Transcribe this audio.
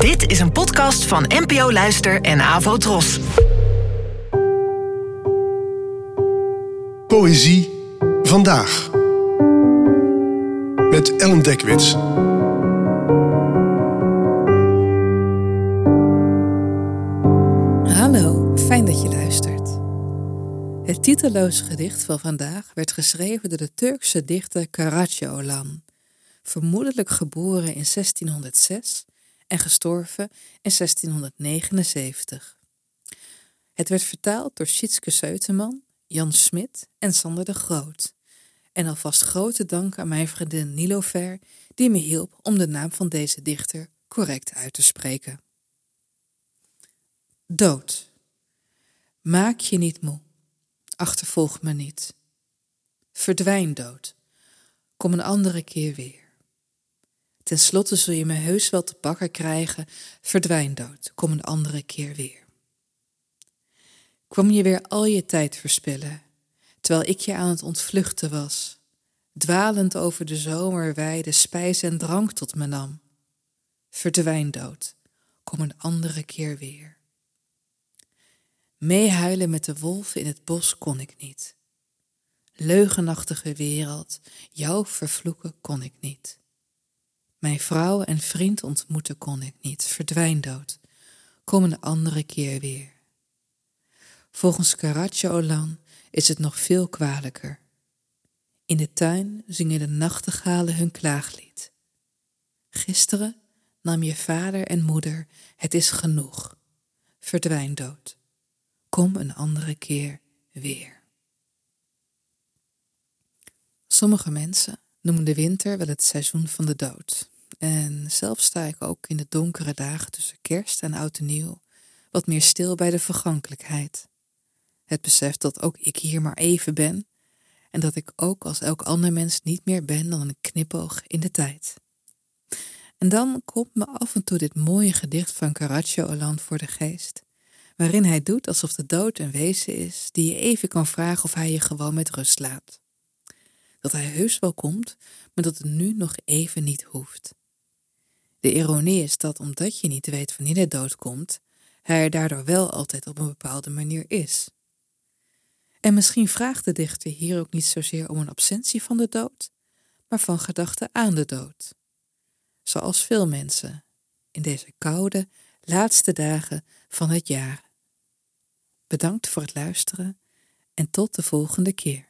Dit is een podcast van NPO Luister en Avo Tros. Poëzie vandaag. Met Ellen Dekwits. Hallo, fijn dat je luistert. Het titeloze gedicht van vandaag werd geschreven door de Turkse dichter Karacaoğlan, vermoedelijk geboren in 1606 en gestorven in 1679. Het werd vertaald door Sietske Seuteman, Jan Smit en Sander de Groot. En alvast grote dank aan mijn vriendin Nilofer, die me hielp om de naam van deze dichter correct uit te spreken. Dood. Maak je niet moe. Achtervolg me niet. Verdwijn dood. Kom een andere keer weer. Ten slotte zul je me heus wel te pakken krijgen. Verdwijn dood. Kom een andere keer weer. Kwam je weer al je tijd verspillen, terwijl ik je aan het ontvluchten was, dwalend over de zomerweide spijs en drank tot me nam. Verdwijn dood. Kom een andere keer weer. Meehuilen met de wolven in het bos kon ik niet. Leugenachtige wereld, jou vervloeken kon ik niet. Mijn vrouw en vriend ontmoeten kon ik niet. Verdwijn dood. Kom een andere keer weer. Volgens Olan is het nog veel kwalijker. In de tuin zingen de nachtegalen hun klaaglied. Gisteren nam je vader en moeder, het is genoeg. Verdwijn dood. Kom een andere keer weer. Sommige mensen noemen de winter wel het seizoen van de dood. En zelf sta ik ook in de donkere dagen tussen kerst en oud en nieuw wat meer stil bij de vergankelijkheid. Het besef dat ook ik hier maar even ben en dat ik ook als elk ander mens niet meer ben dan een knipoog in de tijd. En dan komt me af en toe dit mooie gedicht van Caracciolo voor de geest, waarin hij doet alsof de dood een wezen is die je even kan vragen of hij je gewoon met rust laat. Dat hij heus wel komt, maar dat het nu nog even niet hoeft. De ironie is dat omdat je niet weet wanneer de dood komt, hij er daardoor wel altijd op een bepaalde manier is. En misschien vraagt de dichter hier ook niet zozeer om een absentie van de dood, maar van gedachten aan de dood. Zoals veel mensen in deze koude, laatste dagen van het jaar. Bedankt voor het luisteren en tot de volgende keer.